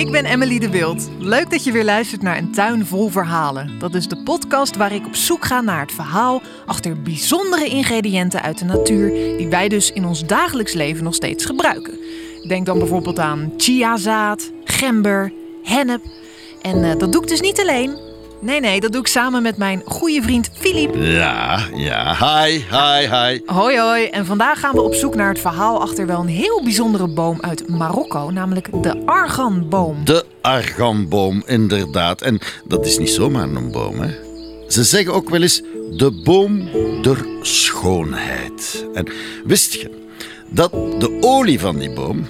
ik ben Emily de Wild. Leuk dat je weer luistert naar Een Tuin Vol Verhalen. Dat is de podcast waar ik op zoek ga naar het verhaal achter bijzondere ingrediënten uit de natuur die wij dus in ons dagelijks leven nog steeds gebruiken. Denk dan bijvoorbeeld aan chiazaad, gember, hennep. En eh, dat doe ik dus niet alleen. Nee, nee, dat doe ik samen met mijn goede vriend Filip. Ja, ja. Hi, hi, hi. Hoi, hoi. En vandaag gaan we op zoek naar het verhaal achter wel een heel bijzondere boom uit Marokko, namelijk de arganboom. De arganboom, inderdaad. En dat is niet zomaar een boom, hè. Ze zeggen ook wel eens de boom der schoonheid. En wist je dat de olie van die boom.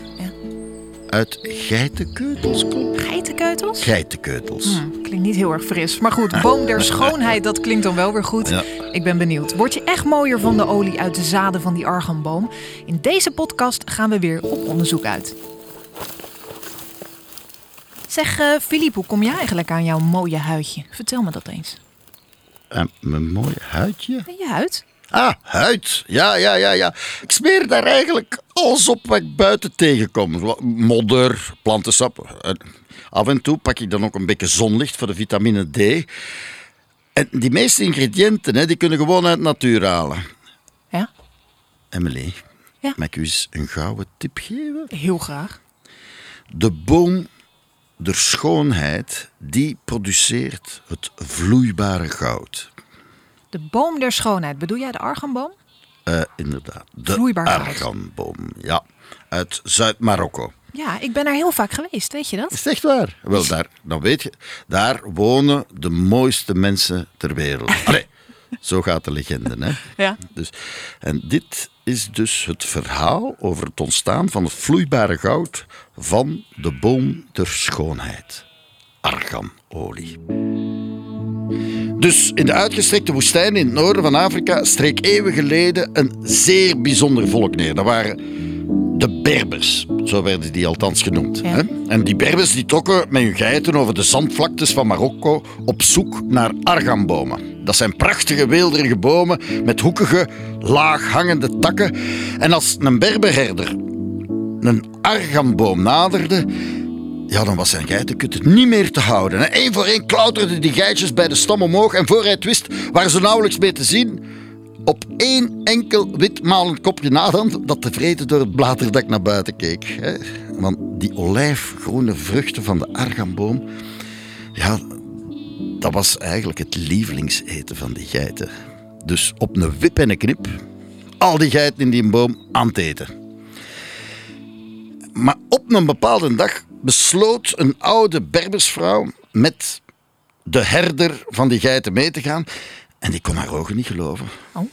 Uit geitenkeutels komt? Geitenkeutels? Geitenkeutels. Hm, klinkt niet heel erg fris. Maar goed, boom der schoonheid, dat klinkt dan wel weer goed. Ja. Ik ben benieuwd. Word je echt mooier van de olie uit de zaden van die arganboom? In deze podcast gaan we weer op onderzoek uit. Zeg, eh Filip, hoe kom jij eigenlijk aan jouw mooie huidje? Vertel me dat eens. En mijn mooi huidje. En je huid? Ah, huid. Ja, ja, ja, ja. Ik smeer daar eigenlijk alles op wat ik buiten tegenkom. Modder, plantensap. En af en toe pak ik dan ook een beetje zonlicht voor de vitamine D. En die meeste ingrediënten hè, die kunnen gewoon uit de natuur halen. Ja, Emily, Ja? mag ik u eens een gouden tip geven? heel graag. De boom der schoonheid, die produceert het vloeibare goud. De boom der schoonheid, bedoel jij de arganboom? Eh, inderdaad, de Vloeibaar arganboom. Ja, uit Zuid-Marokko. Ja, ik ben daar heel vaak geweest, weet je dat? Is het echt waar? Wel, daar, dan weet je, daar wonen de mooiste mensen ter wereld. Allee, zo gaat de legende, hè? Ja. Dus, en dit is dus het verhaal over het ontstaan van het vloeibare goud van de boom der schoonheid. Arganolie. Dus in de uitgestrekte woestijn in het noorden van Afrika streek eeuwen geleden een zeer bijzonder volk neer. Dat waren de Berbers, zo werden die althans genoemd. Ja. En die Berbers die trokken met hun geiten over de zandvlaktes van Marokko op zoek naar arganbomen. Dat zijn prachtige weelderige bomen met hoekige, laag hangende takken. En als een Berberherder een arganboom naderde, ja, dan was zijn geitenkudde niet meer te houden. Eén voor één klauterden die geitjes bij de stam omhoog en voor hij het wist, waren ze nauwelijks meer te zien. Op één enkel wit malend kopje na dan, dat tevreden door het bladerdak naar buiten keek. Want die olijfgroene vruchten van de arganboom, ja, dat was eigenlijk het lievelingseten van die geiten. Dus op een wip en een knip, al die geiten in die boom aan het eten. Maar op een bepaalde dag besloot een oude Berbersvrouw met de herder van die geiten mee te gaan. En die kon haar ogen niet geloven. Oh.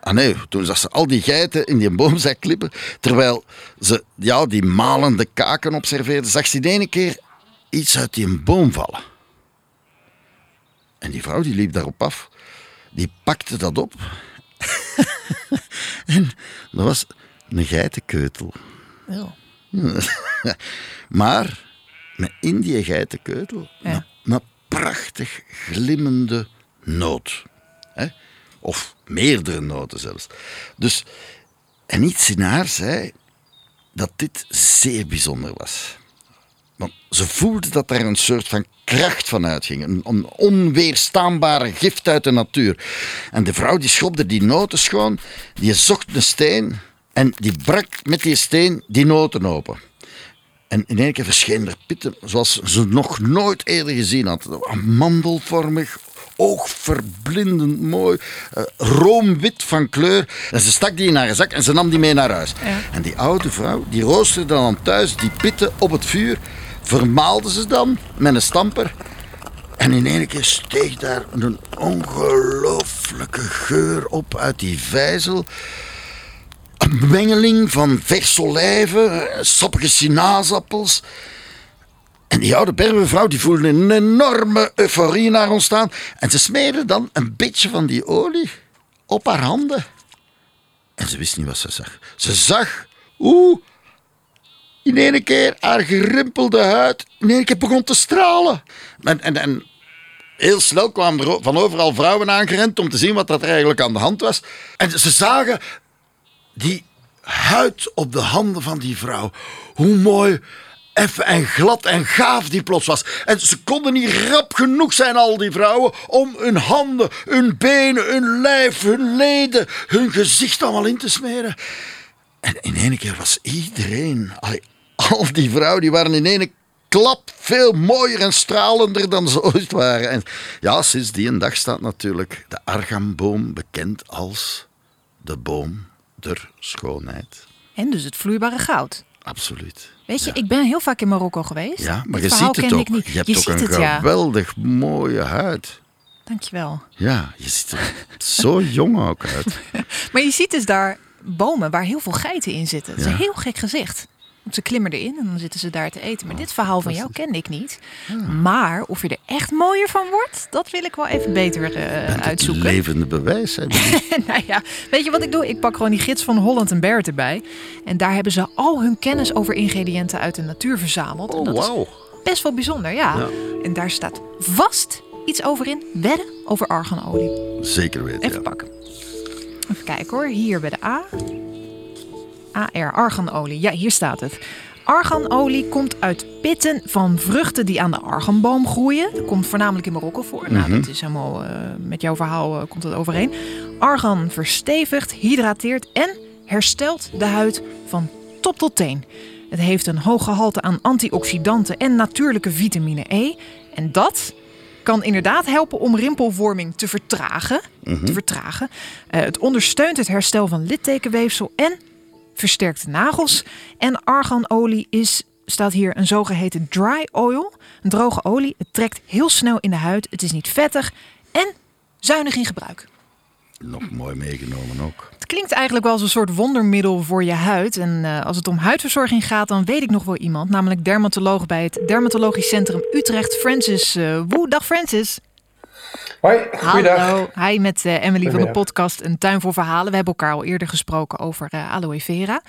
Ah nee, toen zag ze al die geiten in die boomzak klippen. Terwijl ze ja, die malende kaken observeerde, zag ze in ene keer iets uit die boom vallen. En die vrouw die liep daarop af. Die pakte dat op. en dat was een geitenkeutel. Wel. Maar met in die geitenkeutel Ja. een, een prachtig glimmende noot. Hè? Of meerdere noten zelfs. Dus, en iets in haar zei dat dit zeer bijzonder was. Want ze voelde dat daar een soort van kracht van uitging. Een, een onweerstaanbare gift uit de natuur. En de vrouw die schopte die noten schoon, die zocht een steen en die brak met die steen die noten open. En in één keer verscheen er pitten zoals ze nog nooit eerder gezien had. Mandelvormig, oogverblindend mooi, eh, roomwit van kleur. En ze stak die in haar zak en ze nam die mee naar huis. Ja. En die oude vrouw, die roosterde dan thuis die pitten op het vuur, vermaalde ze dan met een stamper. En in één keer steeg daar een ongelooflijke geur op uit die vijzel. Mengeling van verse olijven, sappige sinaasappels. En die oude berbervrouw die voelde een enorme euforie naar ontstaan. En ze smeerde dan een beetje van die olie op haar handen. En ze wist niet wat ze zag. Ze zag hoe in één keer haar gerimpelde huid in één keer begon te stralen. En, en, en heel snel kwamen er van overal vrouwen aangerend om te zien wat er eigenlijk aan de hand was. En ze zagen die huid op de handen van die vrouw. Hoe mooi effen en glad en gaaf die plots was. En ze konden niet rap genoeg zijn, al die vrouwen, om hun handen, hun benen, hun lijf, hun leden, hun gezicht allemaal in te smeren. En in één keer was iedereen, al die vrouwen, die waren in één klap veel mooier en stralender dan ze ooit waren. En ja, sinds die een dag staat natuurlijk de argamboom bekend als de boom der schoonheid. En dus het vloeibare goud. Absoluut. Weet je, ik ben heel vaak in Marokko geweest. Ja, maar je ziet het ook. Je hebt ook een geweldig mooie huid. Dankjewel. Ja, je ziet er zo jong ook uit. maar je ziet dus daar bomen waar heel veel geiten in zitten. Het is een heel gek gezicht. Ze klimmen erin en dan zitten ze daar te eten. Maar dit verhaal van jou kende ik niet. Maar of je er echt mooier van wordt, dat wil ik wel even beter uh, uitzoeken. Levende bewijs. nou ja, weet je wat ik doe? Ik pak gewoon die gids van Holland en Barrett erbij. En daar hebben ze al hun kennis over ingrediënten uit de natuur verzameld. Oh, en dat wow. is best wel bijzonder, ja. ja. En daar staat vast iets over in. Wedden over arganolie. Zeker weten. Even pakken. Even kijken hoor. Hier bij de A. AR, arganolie. Ja, hier staat het. Arganolie komt uit pitten van vruchten die aan de arganboom groeien. Dat komt voornamelijk in Marokko voor. Nou, mhm. dat is helemaal uh, met jouw verhaal uh, komt het overeen. Argan verstevigt, hydrateert en herstelt de huid van top tot teen. Het heeft een hoog gehalte aan antioxidanten en natuurlijke vitamine E. En dat kan inderdaad helpen om rimpelvorming te vertragen. Mhm. te vertragen. Uh, het ondersteunt het herstel van littekenweefsel en versterkt nagels. En arganolie is, staat hier, een zogeheten dry oil. Een droge olie. Het trekt heel snel in de huid. Het is niet vettig en zuinig in gebruik. Nog mooi meegenomen ook. Het klinkt eigenlijk wel als een soort wondermiddel voor je huid. En uh, als het om huidverzorging gaat, dan weet ik nog wel iemand. Namelijk dermatoloog bij het Dermatologisch Centrum Utrecht, Francis uh, Woe. Dag Francis. Hoi, goeiedag. Hallo, hi met uh, Emily van de podcast Een Tuin voor Verhalen. We hebben elkaar al eerder gesproken over uh, aloe vera.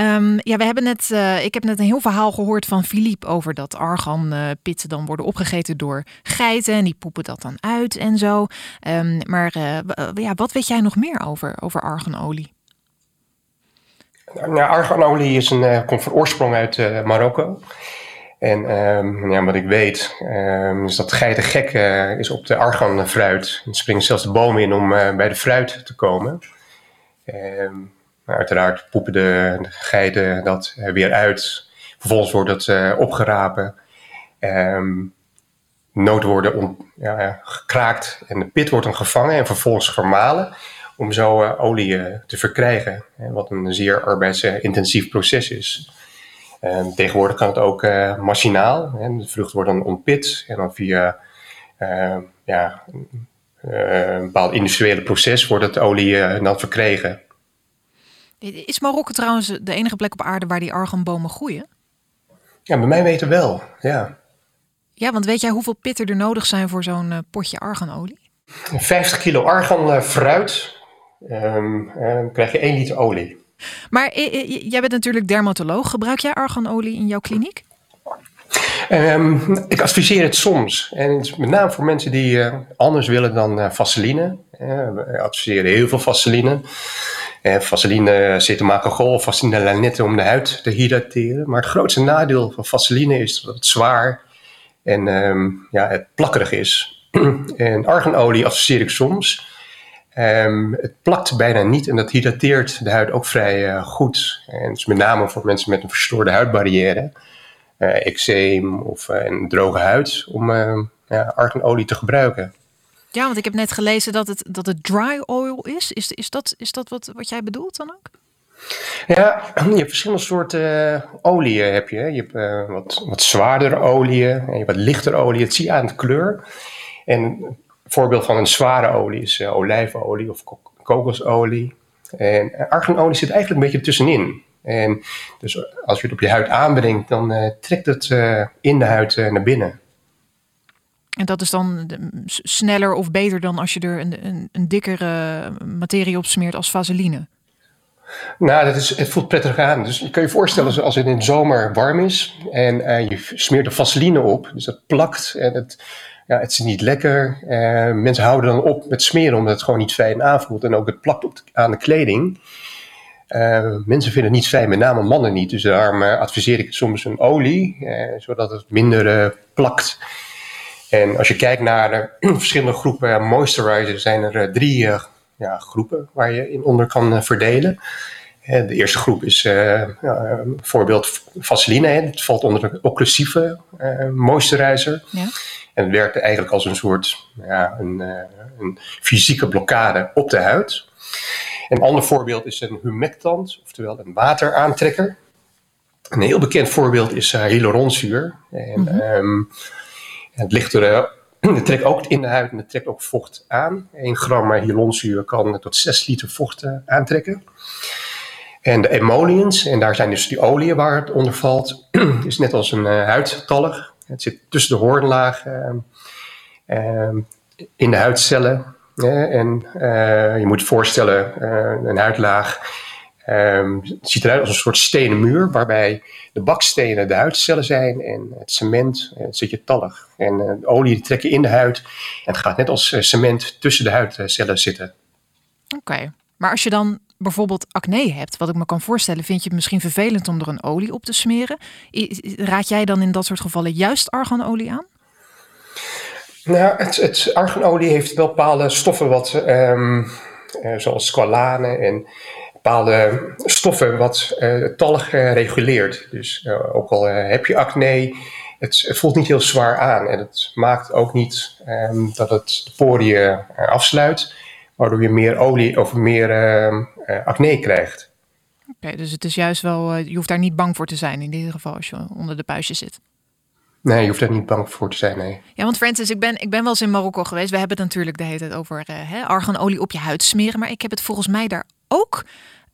Um, ja, we hebben net, uh, ik heb net een heel verhaal gehoord van Philippe over dat arganpitten dan worden opgegeten door geiten en die poepen dat dan uit en zo. Um, maar ja, wat weet jij nog meer over, over arganolie? Nou, arganolie is een, komt van oorsprong uit Marokko. En um, ja, wat ik weet um, is dat geiten gek uh, is op de arganfruit. En springen zelfs de bomen in om uh, bij de fruit te komen. Um, maar uiteraard poepen de, geiten dat uh, weer uit. Vervolgens wordt het uh, opgerapen. noten worden on, ja, gekraakt en de pit wordt dan gevangen en vervolgens vermalen. Om zo olie te verkrijgen. Wat een zeer arbeidsintensief proces is. Ehm, tegenwoordig kan het ook uh, machinaal. Hè. De vrucht wordt dan ontpit en dan via uh, ja, uh, een bepaald industriële proces wordt het olie dan verkregen. Is Marokko trouwens de enige plek op aarde waar die arganbomen groeien? Ja, bij mij weten wel, ja. Ja, want weet jij hoeveel pitten er nodig zijn voor zo'n potje arganolie? 50 kilo argan fruit, um, dan krijg je 1 liter olie. Maar jij bent natuurlijk dermatoloog. Gebruik jij arganolie in jouw kliniek? Um, ik adviseer het soms. En met name voor mensen die uh, anders willen dan vaseline. Uh, we adviseren heel veel vaseline. Vaseline cetamacagol, vaseline lanette om de huid te hydrateren. Maar het grootste nadeel van vaseline is dat het zwaar en um, ja, het plakkerig is. en arganolie adviseer ik soms. Um, het plakt bijna niet en dat hydrateert de huid ook vrij uh, goed. En dus met name voor mensen met een verstoorde huidbarrière, uh, eczeem of uh, een droge huid, om ja, arganolie te gebruiken. Ja, want ik heb net gelezen dat het, dat het dry oil is. Is, is dat, is dat wat, wat jij bedoelt dan ook? Ja, je hebt verschillende soorten oliën. Heb je. je hebt wat, wat zwaardere oliën en je hebt wat lichtere olie. Het zie je aan de kleur. En voorbeeld van een zware olie is uh, olijfolie of kokosolie. En uh, arganolie zit eigenlijk een beetje tussenin. En dus als je het op je huid aanbrengt, dan uh, trekt het in de huid naar binnen. En dat is dan sneller of beter dan als je er een, een, een dikkere materie op smeert als vaseline? Nou, dat is, het voelt prettig aan. Dus je kan je voorstellen als het in de zomer warm is en je smeert er vaseline op. Dus dat plakt en het, ja, het is niet lekker. Uh, mensen houden dan op met smeren omdat het gewoon niet fijn aanvoelt. En ook het plakt op aan de kleding. mensen vinden het niet fijn, met name mannen niet. Dus daarom adviseer ik soms een olie, zodat het minder plakt. En als je kijkt naar de verschillende groepen moisturizer, zijn er drie ja, groepen waar je in onder kan verdelen. De eerste groep is ja, voorbeeld Vaseline. Het valt onder de occlusieve uh, moisturizer. Ja. En het werkt eigenlijk als een soort ja, een, uh, een, fysieke blokkade op de huid. Een ander voorbeeld is een humectant, oftewel een wateraantrekker. Een heel bekend voorbeeld is hyaluronzuur. En, mm -hmm. het ligt er het trekt ook in de huid en het trekt ook vocht aan. 1 gram hyaluronzuur kan tot 6 liter vocht aantrekken. En de emollients, en daar zijn dus die oliën waar het onder valt, is net als een uh, huidtallig. Het zit tussen de hoornlaag uh, in de huidcellen. en uh, je moet voorstellen, een huidlaag het ziet eruit als een soort stenen muur, waarbij de bakstenen de huidcellen zijn en het cement het zit je tallig. En de olie die trekken in de huid en het gaat net als cement tussen de huidcellen zitten. Oké, maar als je dan bijvoorbeeld acne hebt, wat ik me kan voorstellen, vind je het misschien vervelend om er een olie op te smeren. Raad jij dan in dat soort gevallen juist arganolie aan? Nou, het, het arganolie heeft wel bepaalde stoffen, wat, um, zoals squalanen en bepaalde stoffen wat uh, talg uh, reguleert. Dus uh, ook al heb je acne, het, voelt niet heel zwaar aan. En het maakt ook niet um, dat het de poriën afsluit waardoor je meer olie of meer uh, acne krijgt. Oké, dus het is juist wel, uh, je hoeft daar niet bang voor te zijn in ieder geval als je onder de puistje zit. Nee, je hoeft daar niet bang voor te zijn, nee. Ja, want Francis, ik ben, ik ben wel eens in Marokko geweest. We hebben het natuurlijk de hele tijd over uh, hè, arganolie op je huid smeren. Maar ik heb het volgens mij daar ook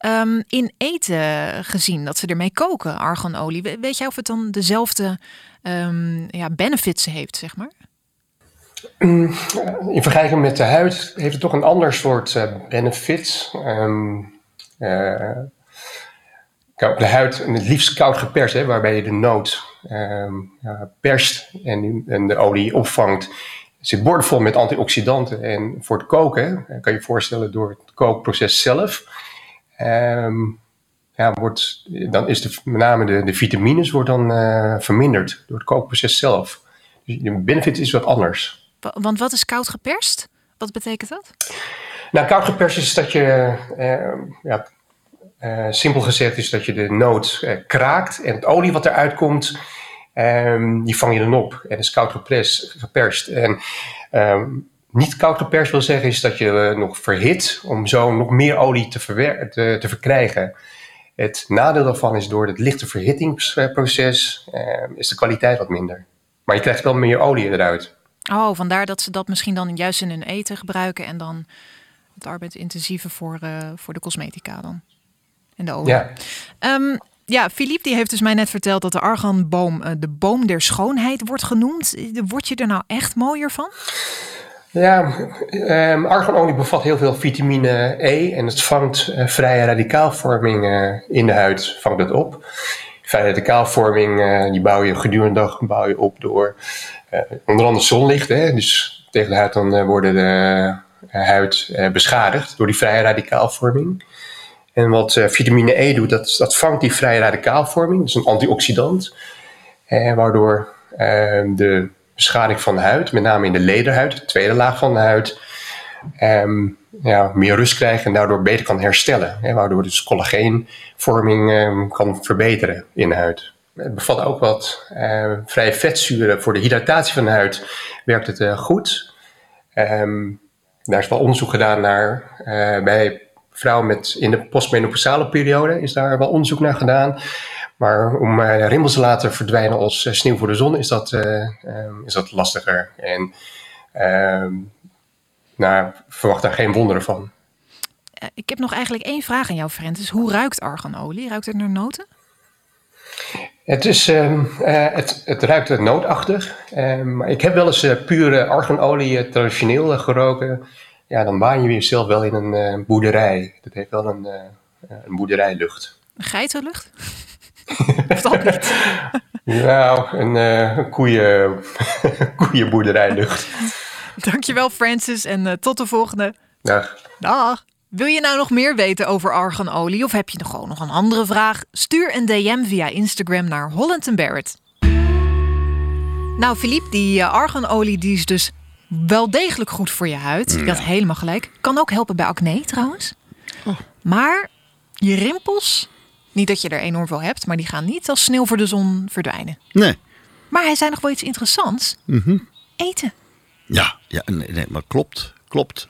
um, in eten gezien, dat ze ermee koken, arganolie. Weet jij of het dan dezelfde um, ja, benefits heeft, zeg maar? Mm, in vergelijking met de huid heeft het toch een ander soort uh, benefit. Um, uh, de huid, het liefst koud geperst, hè, waarbij je de noot um, perst en, en, de olie opvangt. Zit boordevol met antioxidanten. En voor het koken, kan je je voorstellen door het kookproces zelf, um, ja, wordt, dan is de, met name de, de vitamines wordt dan uh, verminderd door het kookproces zelf. Dus de benefit is wat anders. Want wat is koud geperst? Wat betekent dat? Nou, koud geperst is dat je, uh, ja, uh, simpel gezegd, is dat je de noot uh, kraakt en het olie wat eruit komt, um, die vang je dan op. En is koud geperst. En um, niet koud geperst wil zeggen is dat je nog verhit om zo nog meer olie te, te, te verkrijgen. Het nadeel daarvan is door het lichte verhittingsproces is de kwaliteit wat minder. Maar je krijgt wel meer olie eruit. Oh, vandaar dat ze dat misschien dan juist in hun eten gebruiken en dan het arbeidsintensieve voor, uh, voor de cosmetica dan. En de olie. Ja. Um, ja, Philippe die heeft dus mij net verteld dat de arganboom uh, de boom der schoonheid wordt genoemd. Word je er nou echt mooier van? Ja, um, arganolie bevat heel veel vitamine E en het vangt uh, vrije radicaalvorming uh, in de huid vangt het op. Vrije radicaalvorming die bouw je gedurende de dag bouw je op door onder andere zonlicht. Hè, dus tegen de huid dan uh, worden de huid beschadigd door die vrije radicaalvorming. En wat vitamine E doet, dat, dat vangt die vrije radicaalvorming. Dat is een antioxidant. waardoor de beschadiging van de huid, met name in de lederhuid, de tweede laag van de huid, um, ja, meer rust krijgt en daardoor beter kan herstellen. Waardoor dus collageenvorming um, kan verbeteren in de huid. Het bevat ook wat uh, vrije vetzuren. Voor de hydratatie van de huid werkt het uh, goed. Um, daar is wel onderzoek gedaan naar uh, bij vrouwen met in de postmenopausale periode is daar wel onderzoek naar gedaan. Maar om rimpels te laten verdwijnen als sneeuw voor de zon is dat, um, is dat lastiger. En um, nou, verwacht daar geen wonderen van. Ik heb nog eigenlijk één vraag aan jou, Francis. Hoe ruikt arganolie? Ruikt het naar noten? Het, is, uh, het, het ruikt nootachtig. Uh, maar ik heb wel eens uh, pure arganolie traditioneel geroken. Ja, dan baan je jezelf wel in een boerderij. Dat heeft wel een, een boerderijlucht. Een geitenlucht? of dat niet? nou, een, een koeien, koeienboerderijlucht. Dankjewel Francis en tot de volgende. Dag. Dag. Wil je nou nog meer weten over arganolie of heb je nog gewoon nog een andere vraag? Stuur een DM via Instagram naar Holland Barrett. Nou, Philippe, die uh, arganolie die is dus wel degelijk goed voor je huid. Je had helemaal gelijk. Kan ook helpen bij acne trouwens. Maar je rimpels, niet dat je er enorm veel hebt, maar die gaan niet als sneeuw voor de zon verdwijnen. Nee. Maar hij zei nog wel iets interessants. Eten. Ja, ja nee, nee, maar klopt, klopt.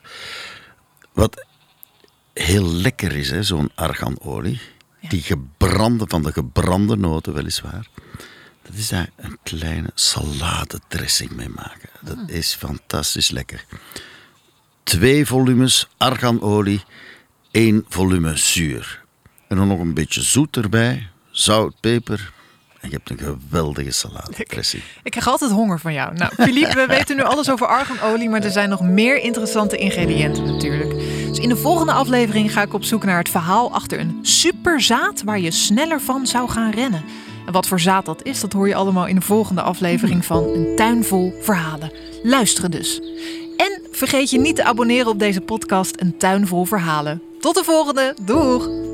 Wat heel lekker is, hè, zo'n arganolie. Die gebrande, van de gebrande noten weliswaar. Dat is daar een kleine saladedressing mee maken. Dat is fantastisch lekker. Twee volumes arganolie, één volume zuur. En dan nog een beetje zoet erbij, zout, peper. En je hebt een geweldige saladedressing. Ik krijg altijd honger van jou. Nou, Philippe, we weten nu alles over arganolie, maar er zijn nog meer interessante ingrediënten natuurlijk. Dus in de volgende aflevering ga ik op zoek naar het verhaal achter een superzaad waar je sneller van zou gaan rennen. En wat voor zaad dat is, dat hoor je allemaal in de volgende aflevering van Een Tuin Vol Verhalen. Luisteren dus. En vergeet je niet te abonneren op deze podcast Een Tuin Vol Verhalen. Tot de volgende. Doeg!